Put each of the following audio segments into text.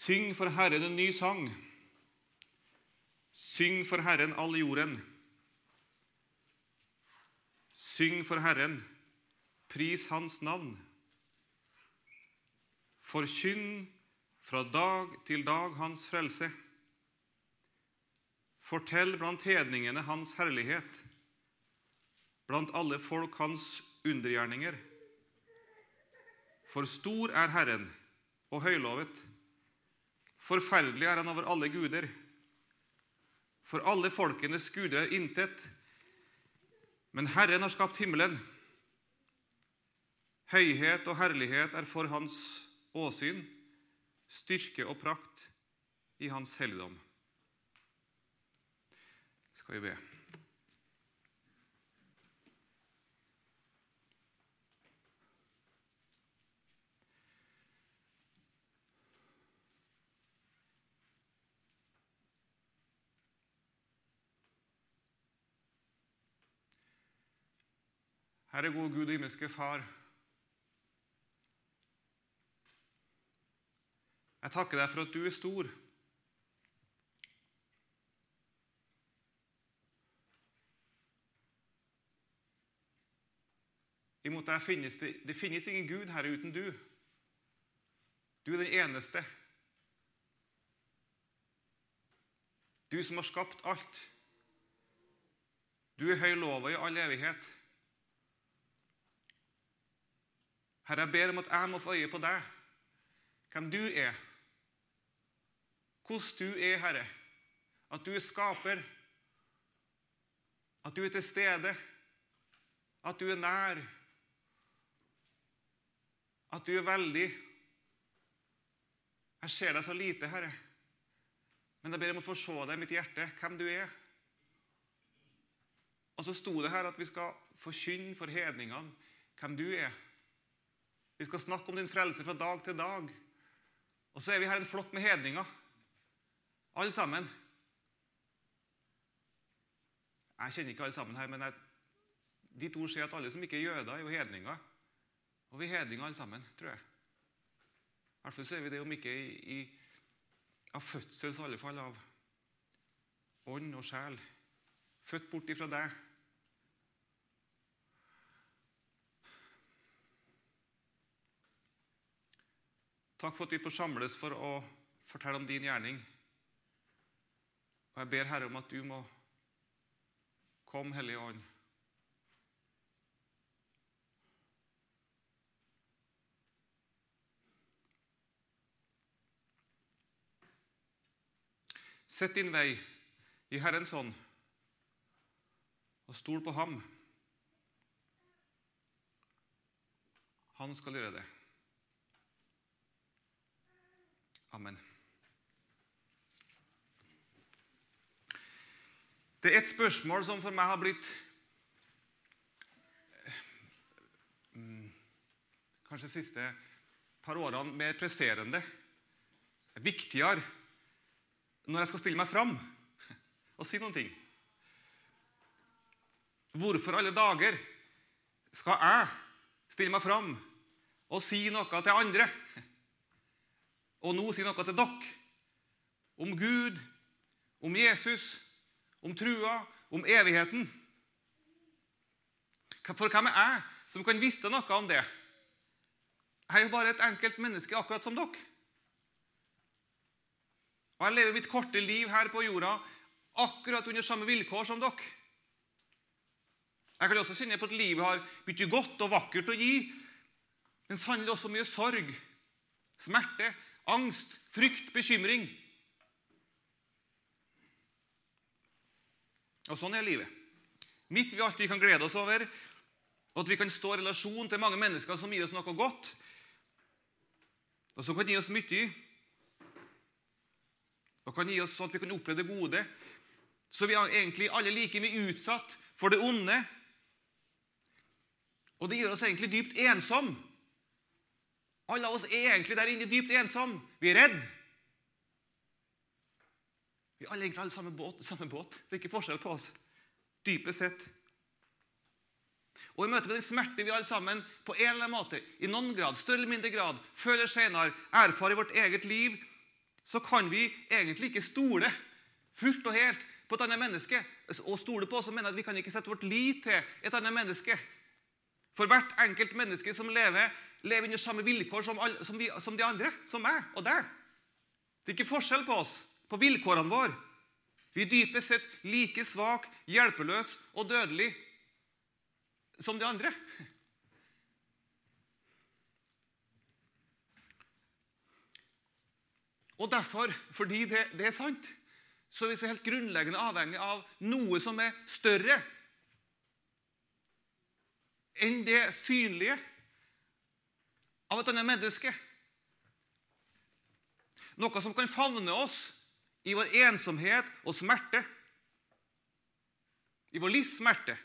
Syng for Herren en ny sang. Syng for Herren all jorden. Syng for Herren, pris Hans navn. Forkynn fra dag til dag Hans frelse. Fortell blant hedningene Hans herlighet, blant alle folk Hans undergjerninger. For stor er Herren og høylovet. Forferdelig er Han over alle guder. For alle folkenes guder er intet. Men Herren har skapt himmelen. Høyhet og herlighet er for Hans åsyn, styrke og prakt i Hans helligdom. Skal vi be. Herre gode Gud og himmelske Far. Jeg takker deg for at du er stor. Imot deg finnes det, det finnes ingen Gud, Herre, uten du. Du er den eneste. Du som har skapt alt. Du er høy lova i all evighet. Herre, jeg ber om at jeg må få øye på deg, hvem du er, hvordan du er, Herre. At du er skaper, at du er til stede, at du er nær, at du er veldig. Jeg ser deg så lite, Herre, men jeg ber om å få se deg i mitt hjerte, hvem du er. Og så sto det her at vi skal forkynne for hedningene hvem du er. Vi skal snakke om din frelse fra dag til dag. Og så er vi her en flokk med hedninger. Alle sammen. Jeg kjenner ikke alle sammen her, men jeg, ditt ord sier at alle som ikke er jøder, er jo hedninger. Og vi er hedninger alle sammen, tror jeg. I hvert fall så er vi det om ikke i, i, av fødsel, så i alle fall av ånd og sjel. Født bort ifra deg. Takk for at vi får samles for å fortelle om din gjerning. Og Jeg ber Herre om at du må komme, Hellige Ånd. Sett din vei i Herrens hånd, og stol på ham. Han skal gjøre det. Amen. Det er et spørsmål som for meg har blitt mm, Kanskje de siste par årene mer presserende, viktigere, når jeg skal stille meg fram og si noen ting. Hvorfor alle dager skal jeg stille meg fram og si noe til andre? Og nå si noe til dere om Gud, om Jesus, om trua, om evigheten. For hvem er jeg som kan vite noe om det? Jeg er jo bare et enkelt menneske, akkurat som dere. Og jeg lever mitt korte liv her på jorda akkurat under samme vilkår som dere. Jeg kan også kjenne på at livet har mye godt og vakkert å gi, men sannelig også mye sorg, smerte, angst, frykt, bekymring. Og sånn er livet. Midt ved alltid vi kan glede oss over, og at vi kan stå i relasjon til mange mennesker som gir oss noe godt, og som kan gi oss mye, og kan gi oss sånn at vi kan oppleve det gode, så vi er egentlig alle like mye utsatt for det onde. Og det gjør oss egentlig dypt ensomme. Alle av oss er egentlig der inne dypt ensomme. Vi er redd. Vi er alle egentlig alle samme båt, samme båt. Det er ikke forskjell på oss. Dypest sett. Og I møte med den smerte vi alle sammen på en eller annen måte, i noen grad, større eller mindre grad, før eller senere erfarer i vårt eget liv, så kan vi egentlig ikke stole fullt og helt på et annet menneske. Og stole på så mener at vi kan ikke sette vårt lit til et annet menneske. For hvert enkelt menneske som lever, lever under samme vilkår som, alle, som, vi, som de andre, som meg og deg. Det er ikke forskjell på oss, på vilkårene våre. Vi er dypest sett like svak, hjelpeløs og dødelig som de andre. Og derfor, fordi det, det, er sant, så er vi så helt grunnleggende avhengig av noe som er større enn det synlige av et annet menneske. Noe som kan favne oss i vår ensomhet og smerte. I vår livssmerte.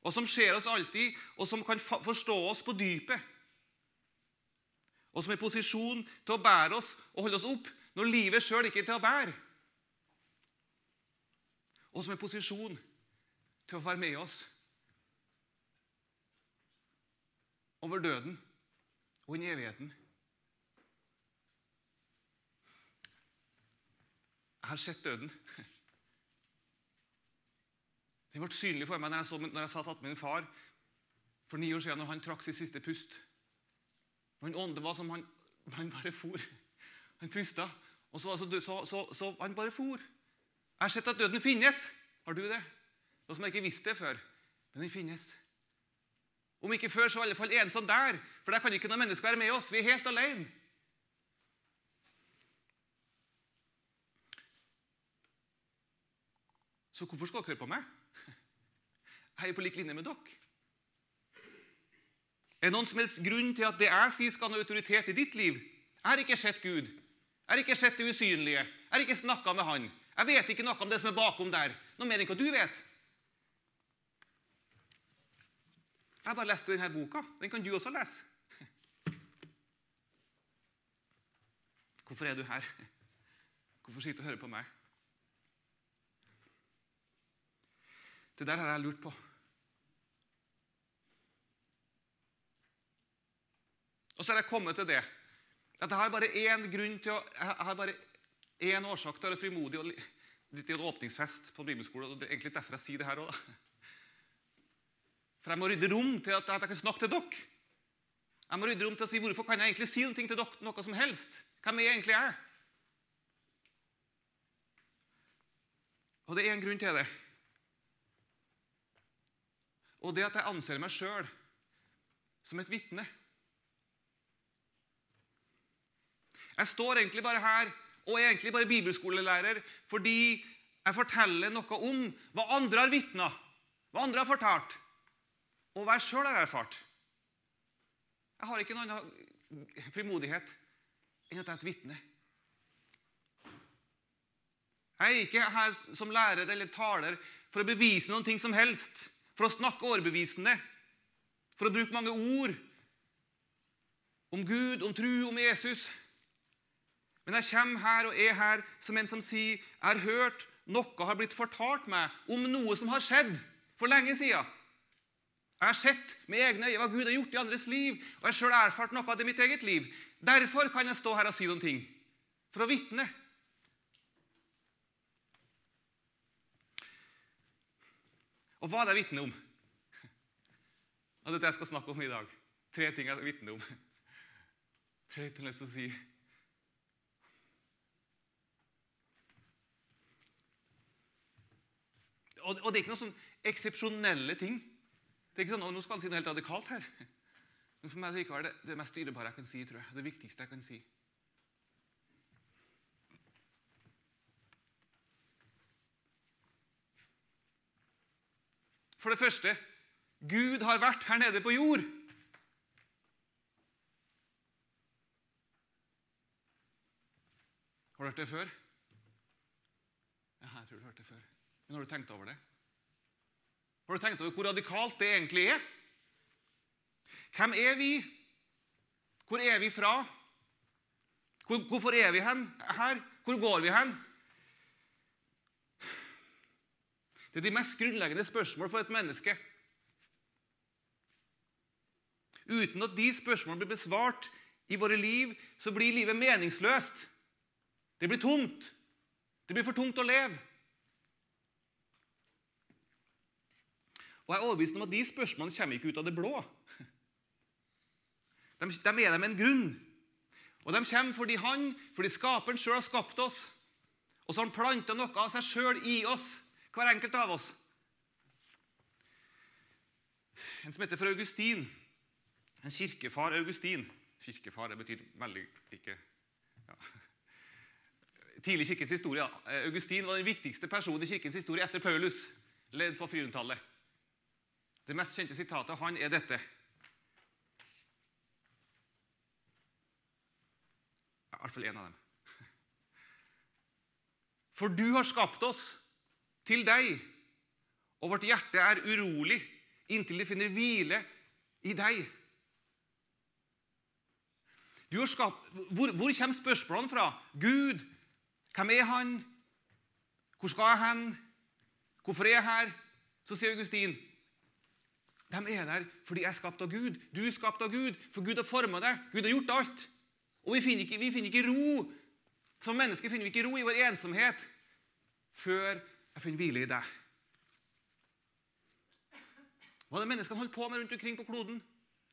Og som ser oss alltid, og som kan forstå oss på dypet. Og som er i posisjon til å bære oss og holde oss opp når livet sjøl ikke er til å bære. Og som er i posisjon til å være med oss over døden og inn i evigheten. Jeg har sett døden. Den ble synlig for meg når jeg, så, når jeg satt attmed min far for ni år siden, når han trakk sitt siste pust. Når han ånde var som han, han bare for. Han pusta, og så, så, så, så, han bare for. Jeg har sett at døden finnes. Har du det? Noe som jeg ikke visste før. Men den finnes. Om ikke før, så i alle fall ensom der. For der kan ikke noe menneske være med oss. Vi er helt alene. Så hvorfor skal dere høre på meg? Jeg er jo på lik linje med dere. Er det noen som helst grunn til at det jeg sier, skal ha noe autoritet i ditt liv? Jeg har ikke sett Gud. Jeg har ikke sett det usynlige. Jeg har ikke snakka med Han. Jeg vet ikke noe om det som er bakom der. Noe mer enn hva du vet. Jeg har bare lest denne boka. Den kan du også lese. Hvorfor er du her? Hvorfor sitter du og hører på meg? Det der har jeg lurt på. Og så har jeg kommet til det at jeg har bare én grunn til å, jeg har bare én årsak til å være frimodig. og Litt i en åpningsfest på bibelskolen. og Det er egentlig derfor jeg sier det her òg. For jeg må rydde rom til at, at, jeg kan snakke til dere. Jeg må rydde rom til å si hvorfor kan jeg egentlig si noe til dere, noe som helst. Hvem er egentlig jeg? Og det er en grunn til det. Og det at jeg anser meg sjøl som et vitne. Jeg står egentlig bare her og er egentlig bare bibelskolelærer fordi jeg forteller noe om hva andre har vitna, hva andre har fortalt, og hva jeg sjøl har erfart. Jeg har ikke noen annen frimodighet enn at jeg er et vitne. Jeg er ikke her som lærer eller taler for å bevise noen ting som helst, for å snakke overbevisende, for å bruke mange ord om Gud, om tru, om Jesus. Men jeg kommer her og er her som en som sier jeg har hørt noe har blitt fortalt meg om noe som har skjedd for lenge siden. Jeg har sett med egne øyne hva Gud har gjort i andres liv, og jeg har sjøl erfart noe av det i mitt eget liv. Derfor kan jeg stå her og si noen ting. For å vitne. Og hva er det jeg vitner om? Og dette jeg skal snakke om i dag. Tre ting jeg vitner om. Tre ting jeg har lyst til å si. Og, og, det er ikke noen sånn eksepsjonelle ting. Det er ikke sånn, nå skal han si noe helt radikalt her. Men for meg er det det mest dyrebare jeg kan si. tror jeg. Det viktigste jeg kan si. For det første Gud har vært her nede på jord. Har du hørt det før? Ja, jeg tror du har hørt det før. Men har du tenkt over det? Har du tenkt over hvor radikalt det egentlig er? Hvem er vi? Hvor er vi fra? Hvor, hvorfor er vi hen, her? Hvor går vi hen? Det er de mest grunnleggende spørsmål for et menneske. Uten at de spørsmålene blir besvart i våre liv, så blir livet meningsløst. Det blir tomt. Det blir for tungt å leve. Og Jeg er overbevist om at de spørsmålene kommer ikke ut av det blå. De, de er der med en grunn. Og de kommer fordi han, fordi skaperen sjøl har skapt oss. Og så har han planta noe av seg sjøl i oss, hver enkelt av oss. En som heter for Augustin. En kirkefar Augustin. Kirkefar det betyr veldig ikke ja. Tidlig kirkens historie. Augustin var den viktigste personen i kirkens historie etter Paulus. Ledd på 400-tallet. Det mest kjente sitatet han er dette. I hvert fall én av dem. For du har skapt oss til deg, og vårt hjerte er urolig inntil det finner hvile i deg. Skapt, hvor, hvor, kommer spørsmålene fra? Gud, hvem er han? Hvor skal jeg hen? Hvorfor er jeg her? Så sier Augustin de er der fordi jeg er skapt av Gud. Du er skapt av Gud, for Gud har forma deg. Gud har gjort alt. Og vi finner, ikke, vi finner ikke ro. Som mennesker finner vi ikke ro i vår ensomhet før jeg finner hvile i deg. Hva det menneskene holdt på med rundt omkring på kloden?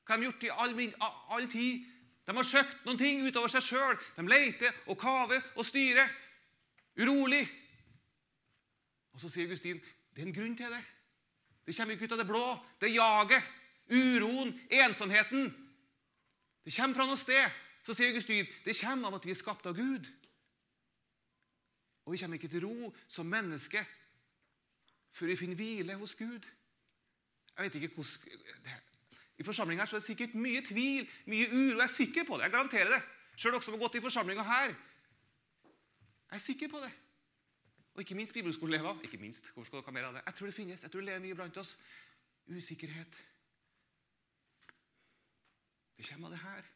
Hva har de gjort i all, all tid? De har søkt noen ting utover seg sjøl. De leter og kaver og styrer. Urolig. Og så sier Augustin det er en grunn til det. Det kommer ikke ut av det blå. Det jaget, uroen, ensomheten. Det kommer fra noe sted. Så sier Augustin det kommer av at vi er skapt av Gud. Og vi kommer ikke til ro som mennesker før vi finner hvile hos Gud. Jeg vet ikke hvordan... I forsamlinga er det sikkert mye tvil, mye uro. Jeg er sikker på det. Jeg garanterer det. Sjøl dere som har gått i forsamlinga her. Jeg er sikker på det. Og ikke minst bibelskoleelever. Ikke minst, hvorfor skal dere ha mer av det? Jeg tror det finnes. Jeg tror det lever mye blant oss. Usikkerhet. Det kommer av det her.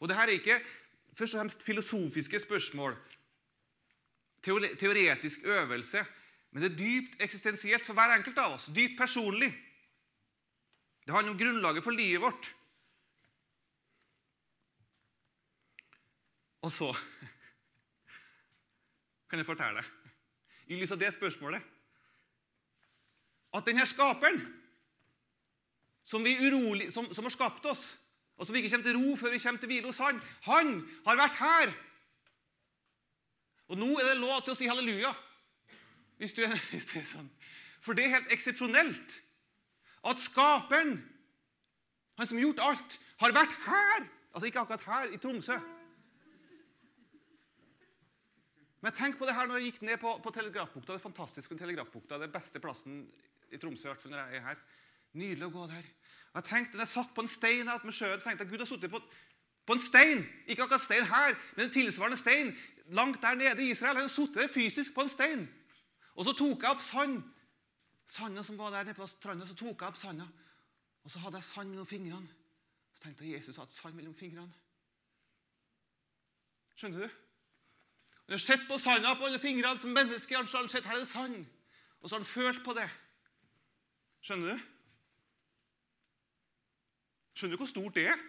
Og det her er ikke først og fremst filosofiske spørsmål, teoretisk øvelse, men det er dypt eksistensielt for hver enkelt av oss. Dypt personlig. Det handler om grunnlaget for livet vårt. Og så kan jeg fortelle deg, i lys av det spørsmålet At denne skaperen, som, urolig, som, som har skapt oss og som vi ikke kommer til ro før vi kommer til hvile hos Han. Han har vært her! Og nå er det lov til å si halleluja. Hvis du er, hvis du er sånn. For det er helt eksepsjonelt at Skaperen, han som har gjort alt, har vært her. Altså ikke akkurat her, i Tromsø. Men tenk på det her når jeg gikk ned på, på Telegrafbukta. Det fantastiske Telegrafbukta, det beste plassen i Tromsø i hvert fall når jeg er her. Nydelig å gå der. Og jeg tenkte, når jeg satt på en stein med sjøen, tenkte jeg Gud har sittet på, på, en stein. Ikke akkurat stein her, men en tilsvarende stein langt der nede i Israel. Han har sittet fysisk på en stein. Og så tok jeg opp sand. Sanda som var der nede på stranda, så tok jeg opp sanda. Og så hadde jeg sand mellom fingrene. Så tenkte jeg Jesus hadde sand mellom fingrene. Skjønner du? Jeg har sett på sanda på alle fingrene som menneske. Han har sett, her er det sand. Og så har han følt på det. Skjønner du? Skjønner du hvor stort det er?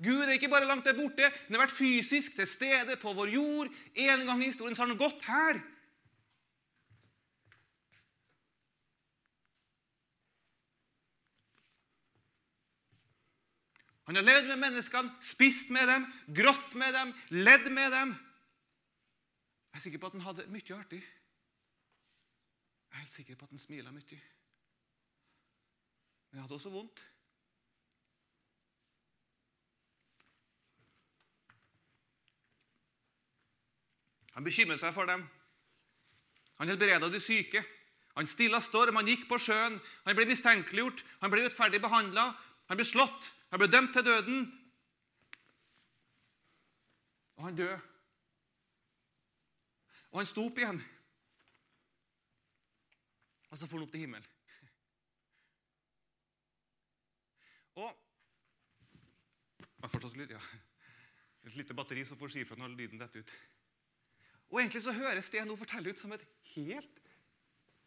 Gud er ikke bare langt der borte, men har vært fysisk til stede på vår jord. En gang i historien så har han gått her. Han har levd med menneskene, spist med dem, grått med dem, ledd med dem. Jeg er sikker på at han hadde mye artig. Jeg er helt sikker på at han smila mye. Men jeg hadde også vondt. Han bekymret seg for dem. Han helbreda de syke. Han stilla storm, han gikk på sjøen. Han ble mistenkeliggjort, han ble urettferdig behandla. Han ble slått, han ble dømt til døden. Og han døde. Og han sto opp igjen. Og så for han opp til himmelen. Og Fortsatt lyd, ja. Et lite batteri som får si ifra når lyden detter ut. Og egentlig så høres det jeg nå forteller ut som et helt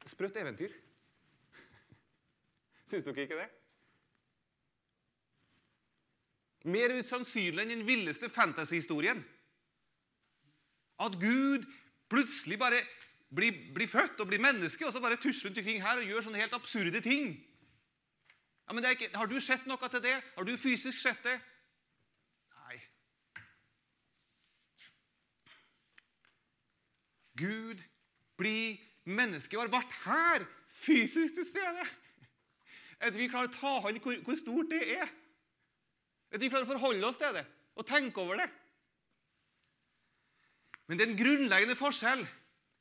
sprøtt eventyr. Syns dere ikke det? Mer usannsynlig enn den villeste fantasyhistorien At Gud plutselig bare blir, blir født og blir menneske, og så bare tusler rundt omkring her og gjør sånne helt absurde ting. Ja, men ikke, Har du sett noe til det? Har du fysisk sett det? Nei. Gud blir menneske og har vært her, fysisk til stede. At vi klarer å ta han hvor, hvor stort det er. At vi klarer å forholde oss til det og tenke over det. Men det er en grunnleggende forskjell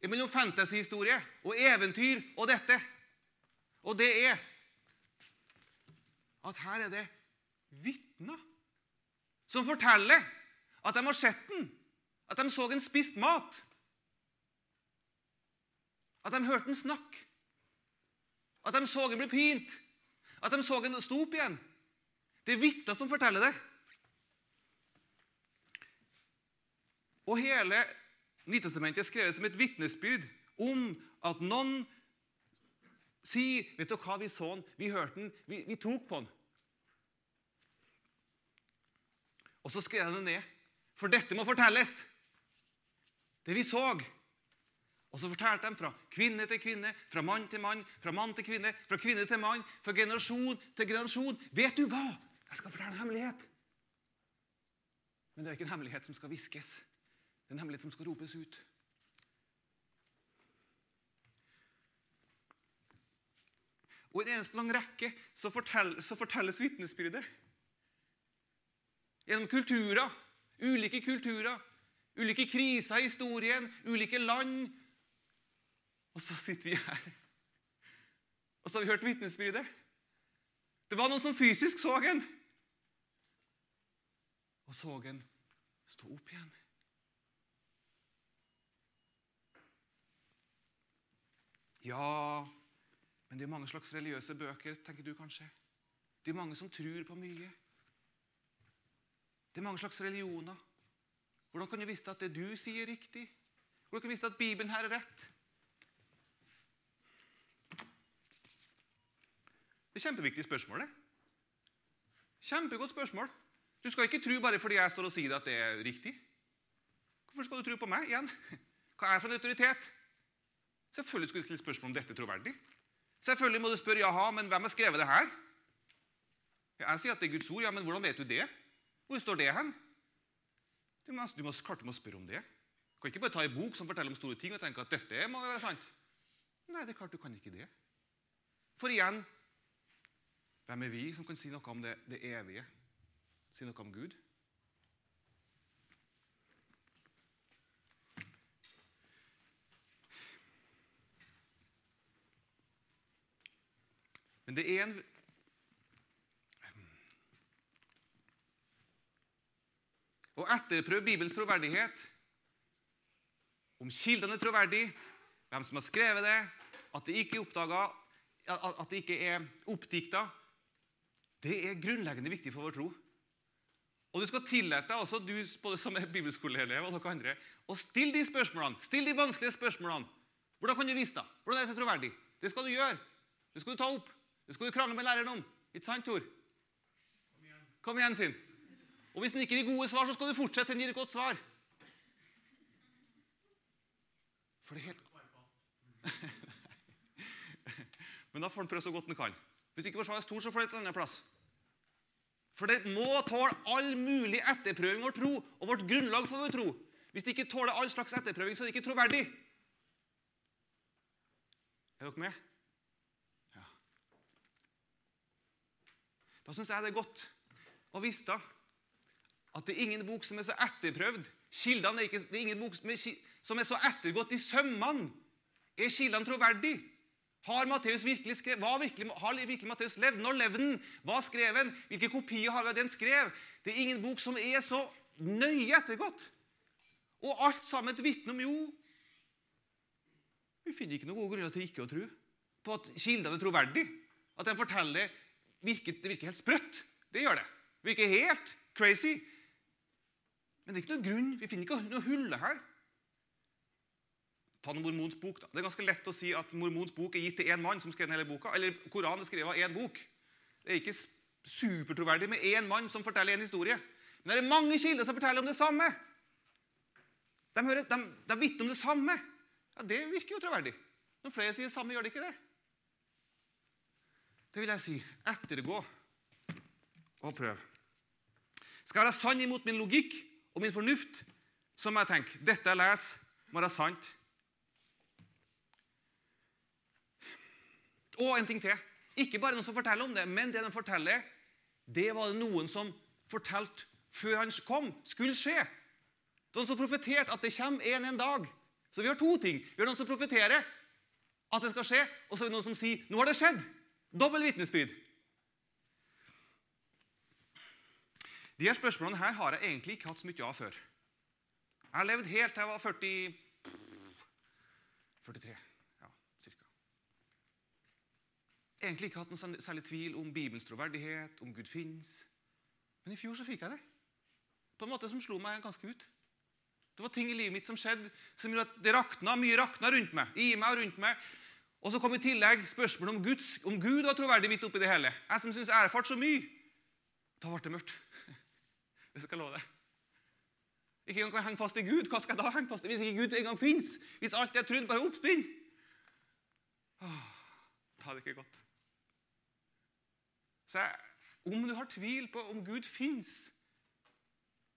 mellom fantasyhistorie og eventyr og dette. Og det er at her er det vitner som forteller at de har sett den, at de så en spist mat, at de hørte den snakke, at de så en bli pint, at de så en stå opp igjen. Det er vitner som forteller det. Og hele Nytestamentet er skrevet som et vitnesbyrd om at noen sier Vet du hva, vi så den, vi hørte den, vi, vi tok på den. Og så skrev jeg det ned. For dette må fortelles. Det vi så. Og så fortalte de fra kvinne til kvinne, fra mann til mann, fra mann til kvinne, fra kvinne til mann, fra generasjon til generasjon. Vet du hva? Jeg skal fortelle en hemmelighet. Men det er ikke en hemmelighet som skal hviskes. Det er en hemmelighet som skal ropes ut. Og i en eneste lang rekke så, fortell, så fortelles vitnesbyrdet. Gjennom kulturer, ulike kulturer, ulike kriser i historien, ulike land. Og så sitter vi her. Og så har vi hørt vitnesbyrdet. Det var noen som fysisk så en. Og så en stå opp igjen. Ja, men det er mange slags religiøse bøker, tenker du kanskje. Det er mange som tror på mye. Det er mange slags religioner. Hvordan kan du vite at det du sier, er riktig? Hvordan kan du vite at Bibelen her er rett? Det er kjempeviktig spørsmål. det. Kjempegodt spørsmål. Du skal ikke tro bare fordi jeg står og sier at det er riktig. Hvorfor skal du tro på meg igjen? Hva er jeg for en autoritet? Selvfølgelig skal du stille spørsmål om dette er troverdig. Selvfølgelig må du spørre jaha, men hvem har skrevet det her? Jeg sier at det er Guds ord. Ja, men hvordan vet du det? Hvor står det hen? Du må, du må, klart du må spørre om det. Du kan ikke bare ta en bok som forteller om store ting og tenke at dette må være sant. Nei, det er klart du kan ikke det. For igjen hvem er vi som kan si noe om det, det evige? Si noe om Gud? Men det er en Å etterprøve Bibelens troverdighet, om kildene er troverdige, hvem som har skrevet det, at det ikke er oppdaga, at det ikke er oppdikta, det er grunnleggende viktig for vår tro. Og du skal tillate deg, du både som er bibelskoleelev og dere andre, å stille de spørsmålene. Still de vanskelige spørsmålene. Hvordan kan du vise det? Hvordan er det troverdig? Det skal du gjøre. Det skal du ta opp. Det skal du krangle med læreren om. Ikke sant, Tor? Kom igjen, sin. Og hvis den ikke gir gode svar, så skal du fortsette til den gir et godt svar. For det er helt Men da får han prøve så godt han kan. Hvis ikke svaret er stort, så får det et annet plass. For det må tåle all mulig etterprøving vår tro og vårt grunnlag for vår tro. Hvis det ikke tåler all slags etterprøving, så er det ikke troverdig. Er dere med? Da syns jeg det er godt å vite at det er ingen bok som er så etterprøvd. Kildene er ikke, det er ingen bok som er, som er så ettergått i sømmene. Er kildene troverdig? Har Matteus virkelig skrevet? Virkelig, har virkelig Matteus levd? Når levde han? Hva skrev han? Hvilke kopier har vi av det skrev? Det er ingen bok som er så nøye ettergått. Og alt sammen et vitne om jo Vi finner ikke noen gode grunner til ikke å tro på at kildene er troverdige. At de forteller virker, det virker helt sprøtt. Det gjør det. Det virker helt crazy. Men det er ikke noen grunn. Vi finner ikke noe hull her. Ta noen Mormons bok. da. Det er ganske lett å si at Mormons bok er gitt til én mann som skrev hele boka. Eller Koranen er skrevet av én bok. Det er ikke supertroverdig med én mann som forteller en historie. Men det er mange kilder som forteller om det samme. De, hører, de, de vitner om det samme. Ja, Det virker jo troverdig. Når flere sier det samme, gjør det ikke det? Det vil jeg si. Ettergå og prøv. Skal jeg være sann imot min logikk og min fornuft, så må jeg tenke dette jeg leser, må være sant. Og en ting til. Ikke bare noen som forteller om det, men det de forteller, det var det noen som fortalte før han kom, skulle skje. Noen som profeterte at det kommer en en dag. Så vi har to ting. Vi har noen som profeterer at det skal skje, og så er det noen som sier 'nå har det skjedd'. Dobbel vitnesbyrd. De her spørsmålene her har jeg egentlig ikke hatt så mye av før. Jeg har levd helt til jeg var 40 43. Ja, cirka. Egentlig ikke hatt noen særlig tvil om Bibelens troverdighet, om Gud fins. Men i fjor så fikk jeg det. På en måte som slo meg ganske ut. Det var ting i livet mitt som skjedde som gjorde at det rakna, mye rakna rundt meg. i meg og rundt meg. Og så kom i tillegg spørsmålet om, Guds, om Gud var troverdig midt oppi det hele. Jeg som syns erfart så mye. Da ble det mørkt. Det skal jeg love deg. Ikke engang kan jeg henge fast i Gud. Hva skal jeg da henge fast i hvis ikke Gud engang fins? Hvis alt jeg trodde, bare oppspinn? er det ikke godt. Så jeg, om du har tvil på om Gud fins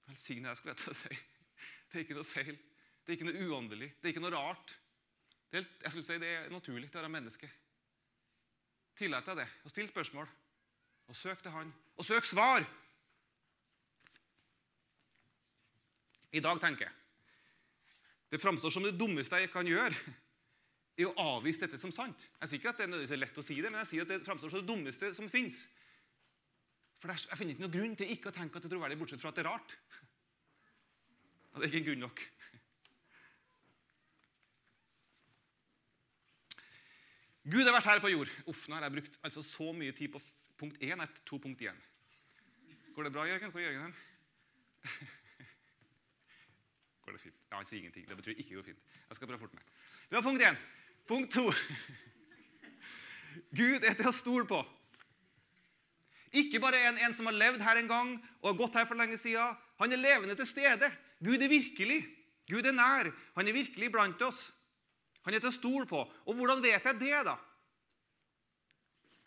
Velsigne deg, skulle jeg til å si. Det er ikke noe feil. Det er ikke noe uåndelig. Det er ikke noe rart. Det er, jeg skulle si det er naturlig til å være menneske. Tillat deg det, og still spørsmål. Og søk til Han. Og søk svar! I dag tenker jeg det framstår som det dummeste jeg kan gjøre, er å avvise dette som sant. Jeg sier ikke at det er nødvendigvis lett å si det, men jeg sier at det framstår som det dummeste som fins. For jeg finner ikke noen grunn til ikke å tenke at det er troverdig, bortsett fra at det er rart. Og det er ikke grunn nok. Gud har vært her på jord. Uff, nå har jeg brukt altså så mye tid på punkt 1 er 2.1. Går det bra, Jørgen? Hvor er Jørgen hen? Går det fint? Ja, Han sier ingenting. Det betyr ikke går fint. Jeg skal prøve å forte meg. Det var punkt én. Punkt to. Gud er til å stole på. Ikke bare en, en som har levd her en gang og har gått her for lenge siden. Han er levende til stede. Gud er virkelig. Gud er nær. Han er virkelig blant oss. Han er til å stole på. Og hvordan vet jeg det, da?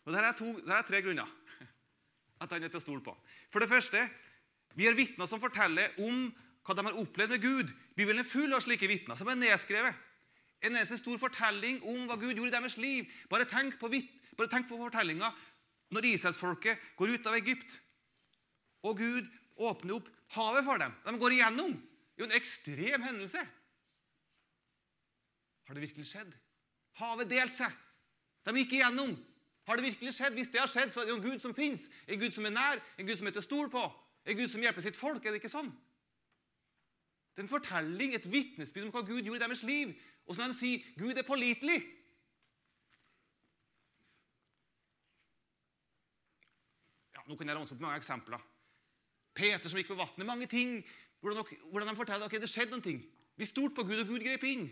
Og Der er, to, der er tre grunner at han er til å stole på. For det første, vi har vitner som forteller om hva de har opplevd med Gud. Bibelen er full av slike vitner som er nedskrevet. En eneste stor fortelling om hva Gud gjorde i deres liv. Bare tenk på, bare tenk på fortellinga når Israelsfolket går ut av Egypt. Og Gud åpner opp havet for dem. De går igjennom. Det er jo en ekstrem hendelse. Har det virkelig skjedd? Havet delte seg. De gikk igjennom. Har det virkelig skjedd? Hvis det har skjedd, så er det en Gud som fins. En Gud som er nær, en Gud som er til å stole på. En Gud som hjelper sitt folk. Er det ikke sånn? Det er en fortelling, et vitnesbyrd om hva Gud gjorde i deres liv. Og så når de sier Gud er pålitelig ja, Nå kan jeg ramse opp mange eksempler. Peter som gikk på vannet. Mange ting. Hvordan, de forteller at okay, det skjedde ting. Vi stolte på Gud, og Gud grep inn.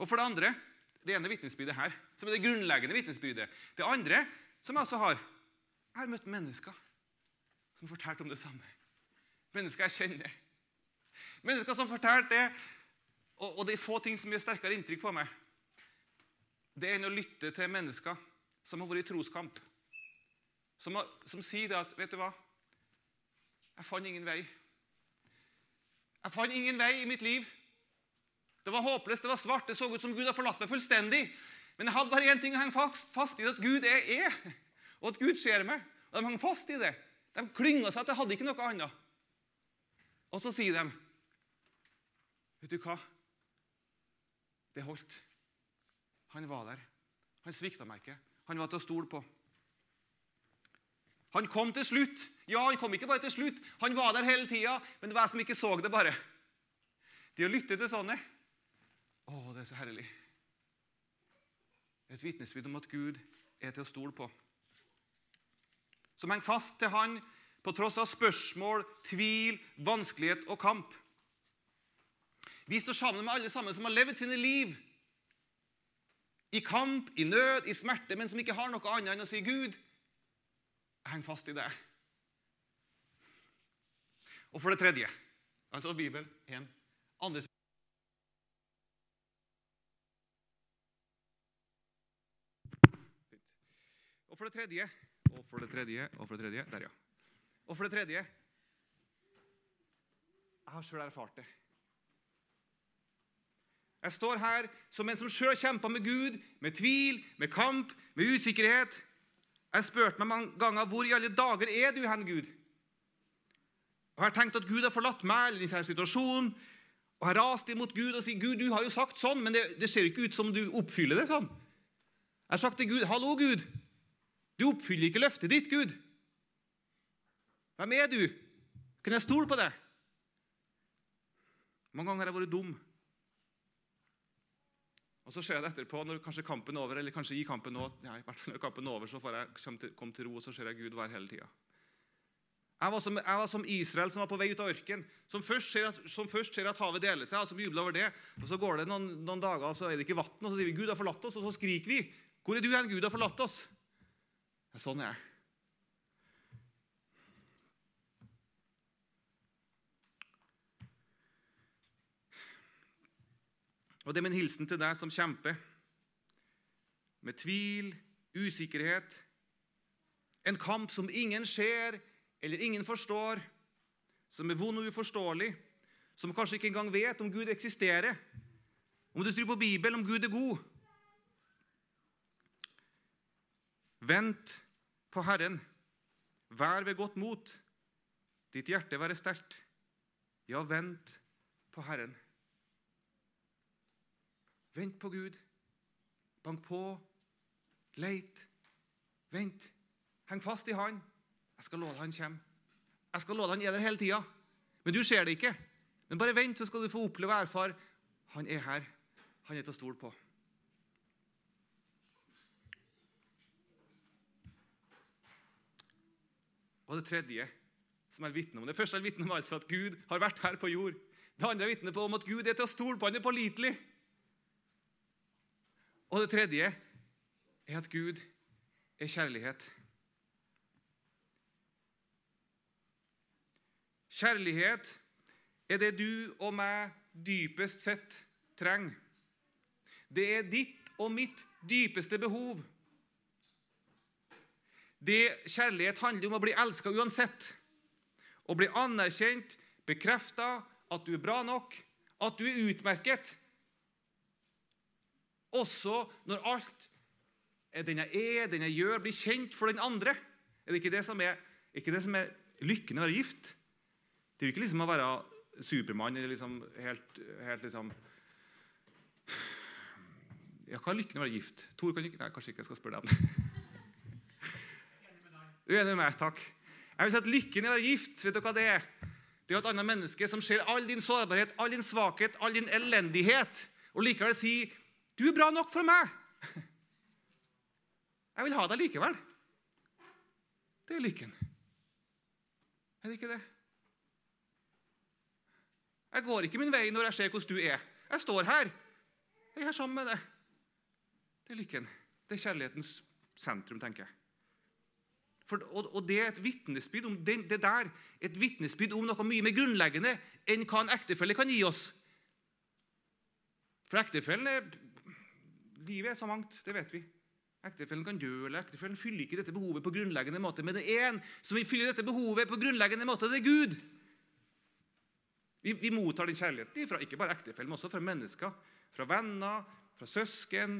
Og for det andre det ene vitnesbyrdet her, som er det grunnleggende vitnesbyrdet. Det andre, som jeg også har Jeg har møtt mennesker som har fortalt om det samme. Mennesker jeg kjenner. Mennesker som fortalte det. Og, og det er få ting som gjør sterkere inntrykk på meg. Det er enn å lytte til mennesker som har vært i troskamp. Som, har, som sier det at Vet du hva? Jeg fant ingen vei. Jeg fant ingen vei i mitt liv. Det var håpløst, det var svart, det så ut som Gud har forlatt meg fullstendig. Men jeg hadde bare én ting å henge fast, i, at Gud er er, og at Gud ser meg. Og de hang fast i det. De klynga seg at jeg hadde ikke noe annet. Og så sier de Vet du hva? Det holdt. Han var der. Han svikta meg ikke. Han var til å stole på. Han kom til slutt. Ja, han kom ikke bare til slutt. Han var der hele tida, men det var jeg som ikke så det, bare. Det å lytte til sånne det er så herlig. Et vitnesbyrd om at Gud er til å stole på som henger fast til han på tross av spørsmål, tvil, vanskelighet og kamp. Vi står sammen med alle sammen som har levd sine liv i kamp, i nød, i smerte, men som ikke har noe annet enn å si 'Gud, jeg henger fast i deg'. Og for det tredje Altså Bibelen 1. Andre Og for det tredje Og for det tredje Og for det tredje Der, ja. Og for det tredje Jeg har sjøl erfart det. Jeg står her som en som sjøl kjemper med Gud, med tvil, med kamp, med usikkerhet. Jeg spurte meg mange ganger hvor i alle dager er du hen, Gud? Og Jeg har tenkt at Gud har forlatt meg eller i denne situasjonen. Og jeg raste imot Gud og sier Gud, du har jo sagt sånn, men det, det ser ikke ut som du oppfyller det sånn. Jeg har sagt til Gud, hallo, Gud. Du oppfyller ikke løftet ditt, Gud. Hvem er du? Kan jeg stole på deg? Mange ganger har jeg vært dum. Og Så ser jeg det etterpå, når kanskje kampen er over, eller kanskje i kampen nå, ja, i hvert fall når kampen er over, så får jeg komme til, kom til ro, og så ser jeg Gud være hele tida. Jeg jeg var som Israel som var på vei ut av ørkenen, som som først ser at havet deler seg, og som jubler over det. og Så går det noen, noen dager, og så er det ikke vann, og så sier vi 'Gud har forlatt oss', og så skriker vi 'Hvor er du hen? Gud har forlatt oss'. Ja, sånn jeg er. Og det er min hilsen til deg som kjemper. Med tvil, usikkerhet, en kamp som ingen ser eller ingen forstår, som er vond og uforståelig, som kanskje ikke engang vet om Gud eksisterer, om du tror på Bibelen, om Gud er god. Vent på Herren. Vær ved godt mot. Ditt hjerte være sterkt. Ja, vent på Herren. Vent på Gud. Bank på. Leit. Vent. Heng fast i Han. Jeg skal love han kommer. Jeg skal love han er der hele tida. Men du ser det ikke. Men bare vent, så skal du få oppleve og erfare. Han er her. Han er til å stole på. Og det tredje som jeg vitner om. Det første jeg vitner om altså at Gud har vært her på jord. Det andre jeg vitner på om at Gud er til å stole på. Han er pålitelig. Og det tredje er at Gud er kjærlighet. Kjærlighet er det du og meg dypest sett trenger. Det er ditt og mitt dypeste behov. Det Kjærlighet handler om å bli elska uansett. Å bli anerkjent, bekrefta at du er bra nok, at du er utmerket. Også når alt er den jeg er, den jeg gjør, blir kjent for den andre. Er det ikke det som er, ikke det som er lykken å være gift? Det er jo ikke liksom å være Supermann eller liksom helt, helt liksom ja, Hva er lykken å være gift? Tor, kan ikke, nei, kanskje ikke jeg skal spørre deg om det. Du er enig med meg? Takk. Jeg vil si at Lykken i å være gift vet du hva det er? Det er et annet menneske som ser all din sårbarhet, all din svakhet, all din elendighet, og likevel sier 'Du er bra nok for meg'. Jeg vil ha deg likevel. Det er lykken. Er det ikke det? Jeg går ikke min vei når jeg ser hvordan du er. Jeg står her. Jeg er sammen med deg. Det er lykken. Det er kjærlighetens sentrum, tenker jeg. For, og, og, Det er et vitnesbyrd om det, det der, et vitnesbyrd om noe mye mer grunnleggende enn hva en ektefelle kan gi oss. For ektefellen er Livet er så mangt, det vet vi. Ektefellen kan dø, eller ektefellen fyller ikke dette behovet på grunnleggende måte. Men det er en som vil fylle dette behovet på grunnleggende måte. Det er Gud. Vi, vi mottar den kjærligheten fra ikke bare ektefellen, men også fra mennesker. Fra venner, fra søsken.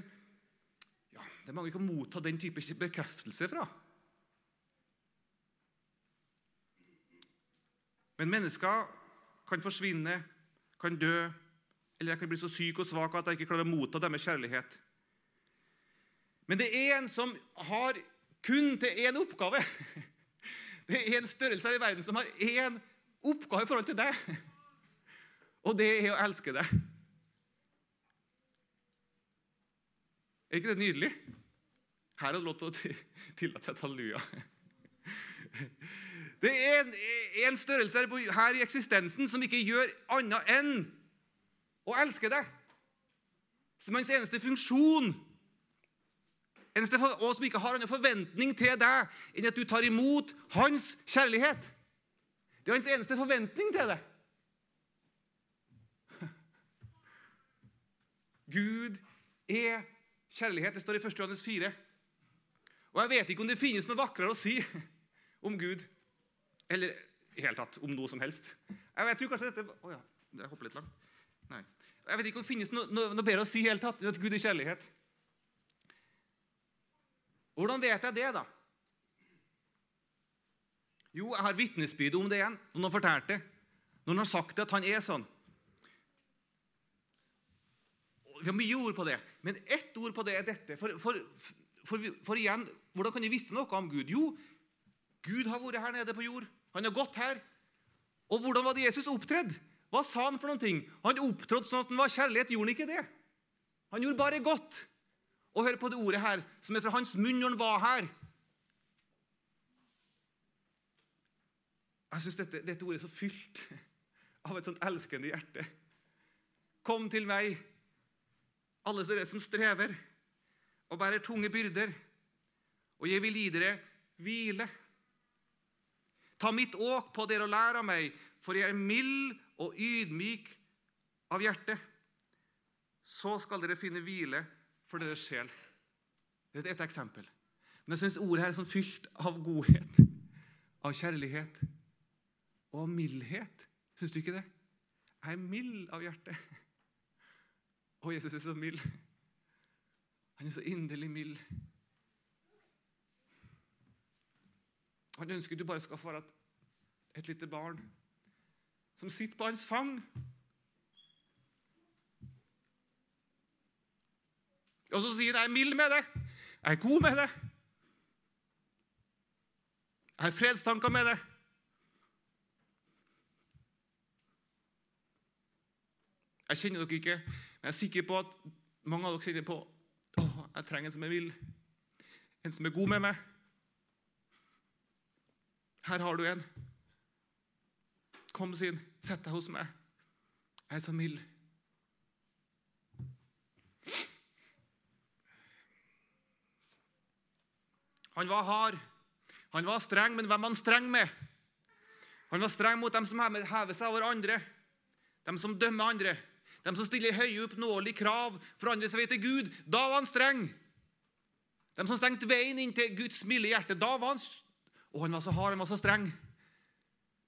Ja, Det er mange vi kan motta den type bekreftelse fra. Men mennesker kan forsvinne, kan dø, eller jeg kan bli så syk og svak at jeg ikke klarer å motta deres kjærlighet. Men det er en som har kun til én oppgave. Det er en størrelse her i verden som har én oppgave i forhold til deg. Og det er å elske deg. Er ikke det nydelig? Her er det lov til å tillate seg et halleluja. Det er en, en størrelse her i eksistensen som ikke gjør annet enn å elske deg. Som hans eneste funksjon. Eneste, og som ikke har annen forventning til deg enn at du tar imot hans kjærlighet. Det er hans eneste forventning til deg. Gud er kjærlighet. Det står i 1. Johannes 4. Og jeg vet ikke om det finnes noe vakrere å si om Gud. Eller i hele tatt om noe som helst. Jeg, vet, tror kanskje dette oh ja, jeg hopper litt langt. Nei. Jeg vet ikke om det finnes noe, noe, noe bedre å si i hele tatt enn at Gud er kjærlighet. Hvordan vet jeg det, da? Jo, jeg har vitnesbyrd om det igjen. Noen har fortalt det. Noen har sagt det, at han er sånn. Vi har mye ord på det, men ett ord på det er dette. For, for, for, for igjen, Hvordan kan vi vite noe om Gud? Jo, Gud har vært her nede på jord. Han har gått her. Og hvordan var det Jesus opptredde? Hva sa han for noen ting? Han opptrådte sånn at han var kjærlighet. Gjorde han ikke det? Han gjorde bare godt. Og hør på det ordet her, som er fra hans munn når han var her. Jeg syns dette, dette, ordet er så fylt av et sånt elskende hjerte. Kom til meg, alle dere som strever og bærer tunge byrder, og jeg vil gi dere hvile. Ta mitt åk på dere og lær av meg, for jeg er mild og ydmyk av hjerte. Så skal dere finne hvile for deres sjel. Det er et eksempel. Men jeg syns ordet her er sånn fylt av godhet, av kjærlighet og av mildhet. Syns du ikke det? Jeg er mild av hjerte. Og Jesus er så mild. Han er så inderlig mild. Han ønsker du bare skal få være et lite barn som sitter på hans fang. Og så sier han, 'Jeg er mild med det. Jeg er god med det. Jeg har fredstanker med det.' Jeg kjenner dere ikke, men jeg er sikker på at mange av dere kjenner på å, jeg trenger en som er mild, en som er god med meg. Her har du en. Kom, sin, sett deg hos meg. Jeg er så mild. Han var hard. Han var streng, men hvem var han streng med? Han var streng mot dem som hever seg over andre, dem som dømmer andre. dem som stiller høye, oppnåelige krav for andres vei til Gud. Da var han streng. Dem som stengte veien inn til Guds milde hjerte. Da var han Og han var så hard, han var så streng.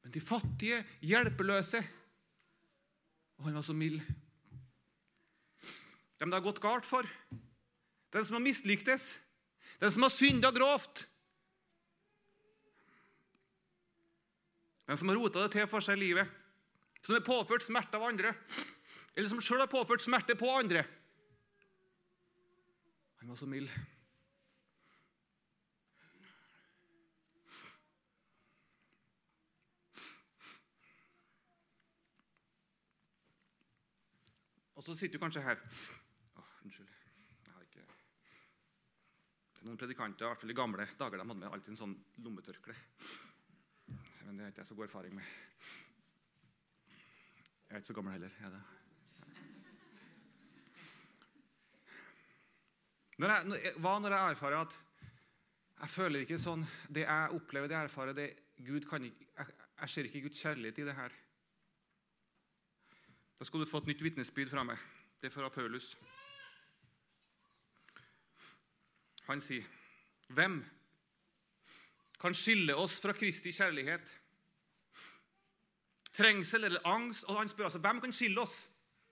Men de fattige, hjelpeløse Og han var så mild. Dem det har gått galt for, den som har mislyktes, den som har synda grovt Den som har rota det til for seg i livet, som er påført smerte av andre eller som sjøl har påført smerte på andre. Han var så mild. Og så sitter du kanskje her Åh, Unnskyld. Jeg har ikke Det er Noen predikanter, i hvert fall i gamle dager, de hadde med alltid en sånn lommetørkle. Men det har ikke jeg så god erfaring med. Jeg er ikke så gammel heller. er det? Når jeg, hva når jeg erfarer at jeg føler ikke sånn Det jeg opplever, det jeg erfarer det, Gud kan ikke, jeg, jeg ser ikke Guds kjærlighet i det her. Da skal du få et nytt vitnesbyrd fra meg. Det er fra Paulus. Han sier, 'Hvem kan skille oss fra Kristi kjærlighet?' Trengsel eller angst? Og han spør altså, hvem kan skille oss?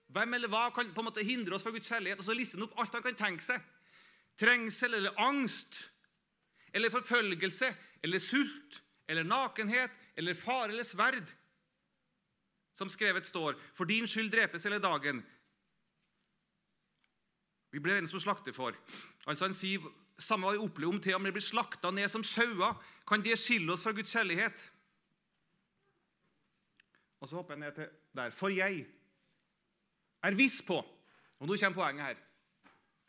Hvem eller hva kan på en måte hindre oss fra Guds kjærlighet? Og så lister han opp alt han kan tenke seg trengsel eller angst eller forfølgelse eller sult eller nakenhet eller fare eller sverd. Som skrevet står, for din skyld drepes hele dagen. Vi blir regnet som slakter for. Altså Han sier samme hva vi opplever om til om vi blir slakta ned som sauer, kan det skille oss fra Guds kjærlighet. Og så hopper jeg ned til der. For jeg er viss på Og nå kommer poenget her.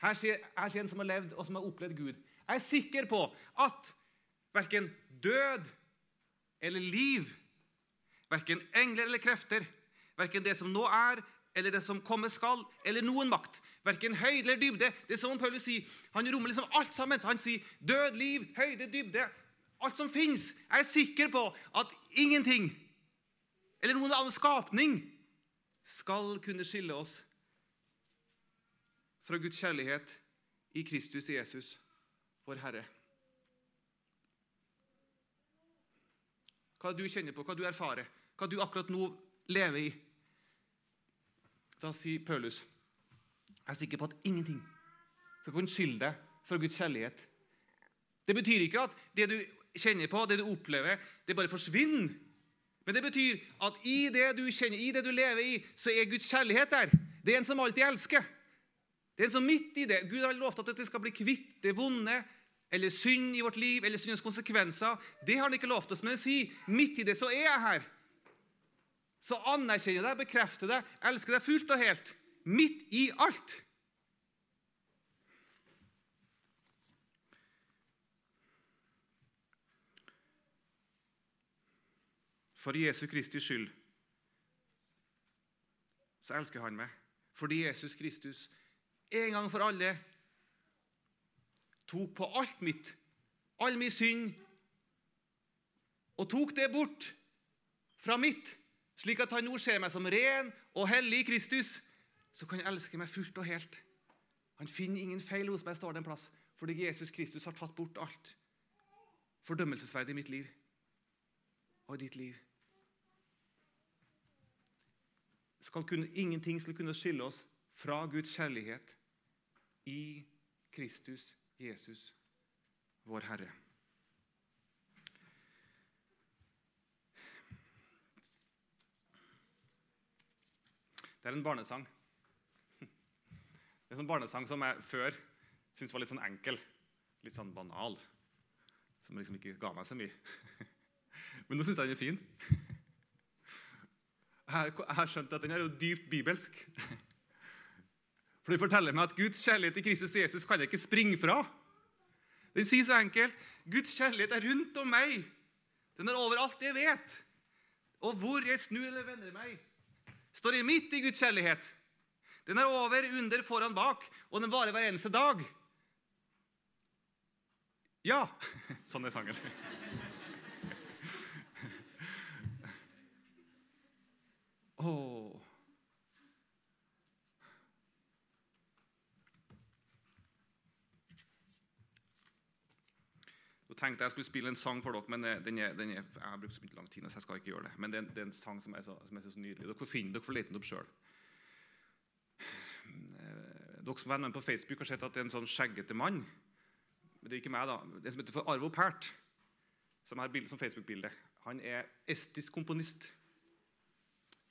Her sier en som har levd og som har opplevd Gud. Jeg er sikker på at verken død eller liv, verken engler eller krefter, verken det som nå er, eller det som kommer skal, eller noen makt, verken høyde eller dybde Det er sånn Paulus sier. Han rommer liksom alt sammen. Han sier død, liv, høyde, dybde. Alt som fins. Jeg er sikker på at ingenting eller noen annen skapning skal kunne skille oss fra Guds kjærlighet i Kristus Jesus, vår Herre. Hva du kjenner på, hva du erfarer, hva du akkurat nå lever i. Da sier Paulus jeg er sikker på at ingenting skal kunne skille deg fra Guds kjærlighet. Det betyr ikke at det du kjenner på, det du opplever, det bare forsvinner. Men det betyr at i det du kjenner, i det du lever i, så er Guds kjærlighet der. Det er en som alltid elsker. Det er en som midt i det. Gud har lovt at det skal bli kvitt det vonde eller synd i vårt liv eller syndens konsekvenser. Det har han ikke lovt oss, men han sier midt i det så er jeg her. Så anerkjenner jeg deg, bekrefter deg, elsker deg fullt og helt. Midt i alt. For Jesu Kristi skyld så elsker han meg. Fordi Jesus Kristus en gang for alle tok på alt mitt, all min synd, og tok det bort fra mitt, slik at han nå ser meg som ren og hellig i Kristus, så kan han elske meg fullt og helt. Han finner ingen feil hos meg, står det en plass, fordi Jesus Kristus har tatt bort alt fordømmelsesverdig i mitt liv og i ditt liv. Kunne, ingenting skulle kunne skille oss fra Guds kjærlighet i Kristus Jesus, vår Herre. Det er en barnesang. Det er en barnesang som jeg før syntes var litt sånn enkel. Litt sånn banal. Som liksom ikke ga meg så mye. Men nå syns jeg den er fin. Jeg har skjønt at den er jo dypt bibelsk. For Den forteller meg at Guds kjærlighet til Kristus Jesus kan jeg ikke springe fra. Den sier så enkelt Guds kjærlighet er rundt om meg. Den er overalt jeg vet. Og hvor jeg snur eller vender meg, står midt i Guds kjærlighet. Den er over, under, foran, bak, og den varer hver eneste dag. Ja, sånn er sangen. Oh. Tenkte jeg skulle spille en sang for dere, men den er, den er, jeg har brukt så mye lang tid, så jeg skal ikke gjøre det. Men det er, det er en sang som er så, som er så nydelig. Dere får finne dere får lete den opp sjøl. Dere som er venner på Facebook, har sett at det er en sånn skjeggete mann. Men det er ikke meg, da. Det som heter for Arvo Pärt, som har som Facebook-bilde. Han er estisk komponist.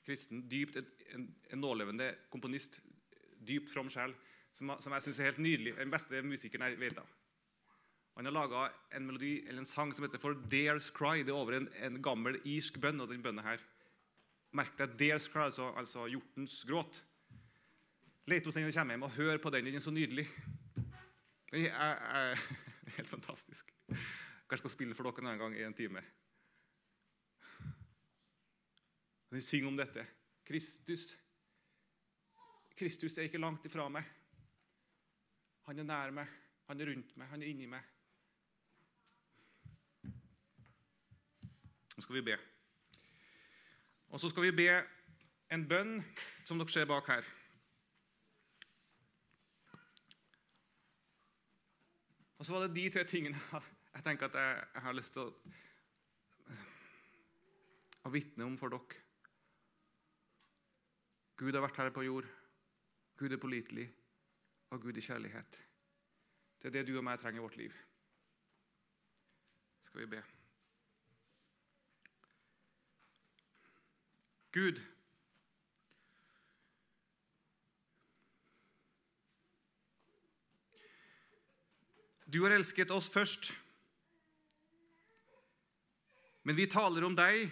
Kristen, dypt, en, en nålevende komponist. Dypt from sjel. Som, som jeg syns er helt nydelig. Den beste musikeren jeg vet av. Han har laga en melodi, eller en sang som heter For Dares Cry. Det er over en, en gammel irsk bønn. og den bønnen her. Merk deg Dares Cry, altså, altså hjortens gråt. Let opp den når du kommer hjem, og hør på den. Den er så nydelig. Den er, er, helt fantastisk. Kanskje skal spille for dere en gang i en time. De synger om dette. Kristus. Kristus er ikke langt ifra meg. Han er nær meg, han er rundt meg, han er inni meg. Nå skal vi be. Og så skal vi be en bønn som dere ser bak her. Og så var det de tre tingene jeg tenker at jeg, jeg har lyst til å å vitne om for dere. Gud har vært her på jord. Gud er pålitelig, og Gud er kjærlighet. Det er det du og meg trenger i vårt liv. Skal vi be. Gud. Du har elsket oss først. Men vi taler om deg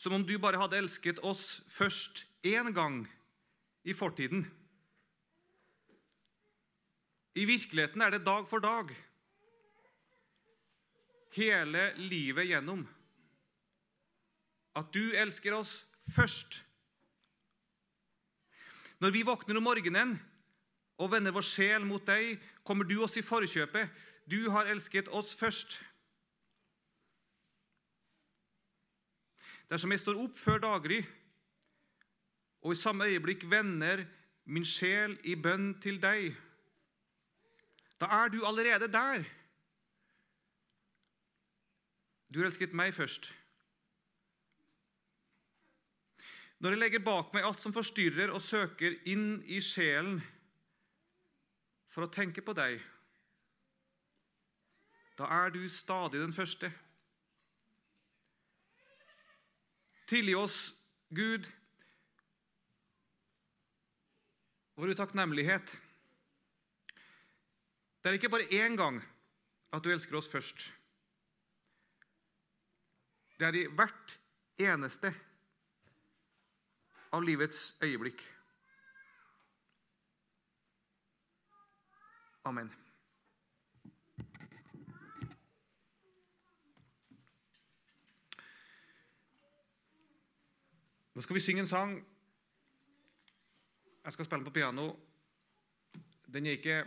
som om du bare hadde elsket oss først én gang i fortiden. I virkeligheten er det dag for dag, hele livet gjennom at du elsker oss først. Når vi våkner om morgenen og vender vår sjel mot deg, kommer du oss i forkjøpet. Du har elsket oss først. Dersom jeg står opp før daggry, og i samme øyeblikk vender min sjel i bønn til deg, da er du allerede der. Du har elsket meg først. Når jeg legger bak meg alt som forstyrrer, og søker inn i sjelen for å tenke på deg, da er du stadig den første. Tilgi oss, Gud, vår utakknemlighet. Det er ikke bare én gang at du elsker oss først. Det er i hvert eneste av livets øyeblikk. Amen. Nå skal vi synge en sang. Jeg skal spille den på piano. Den er ikke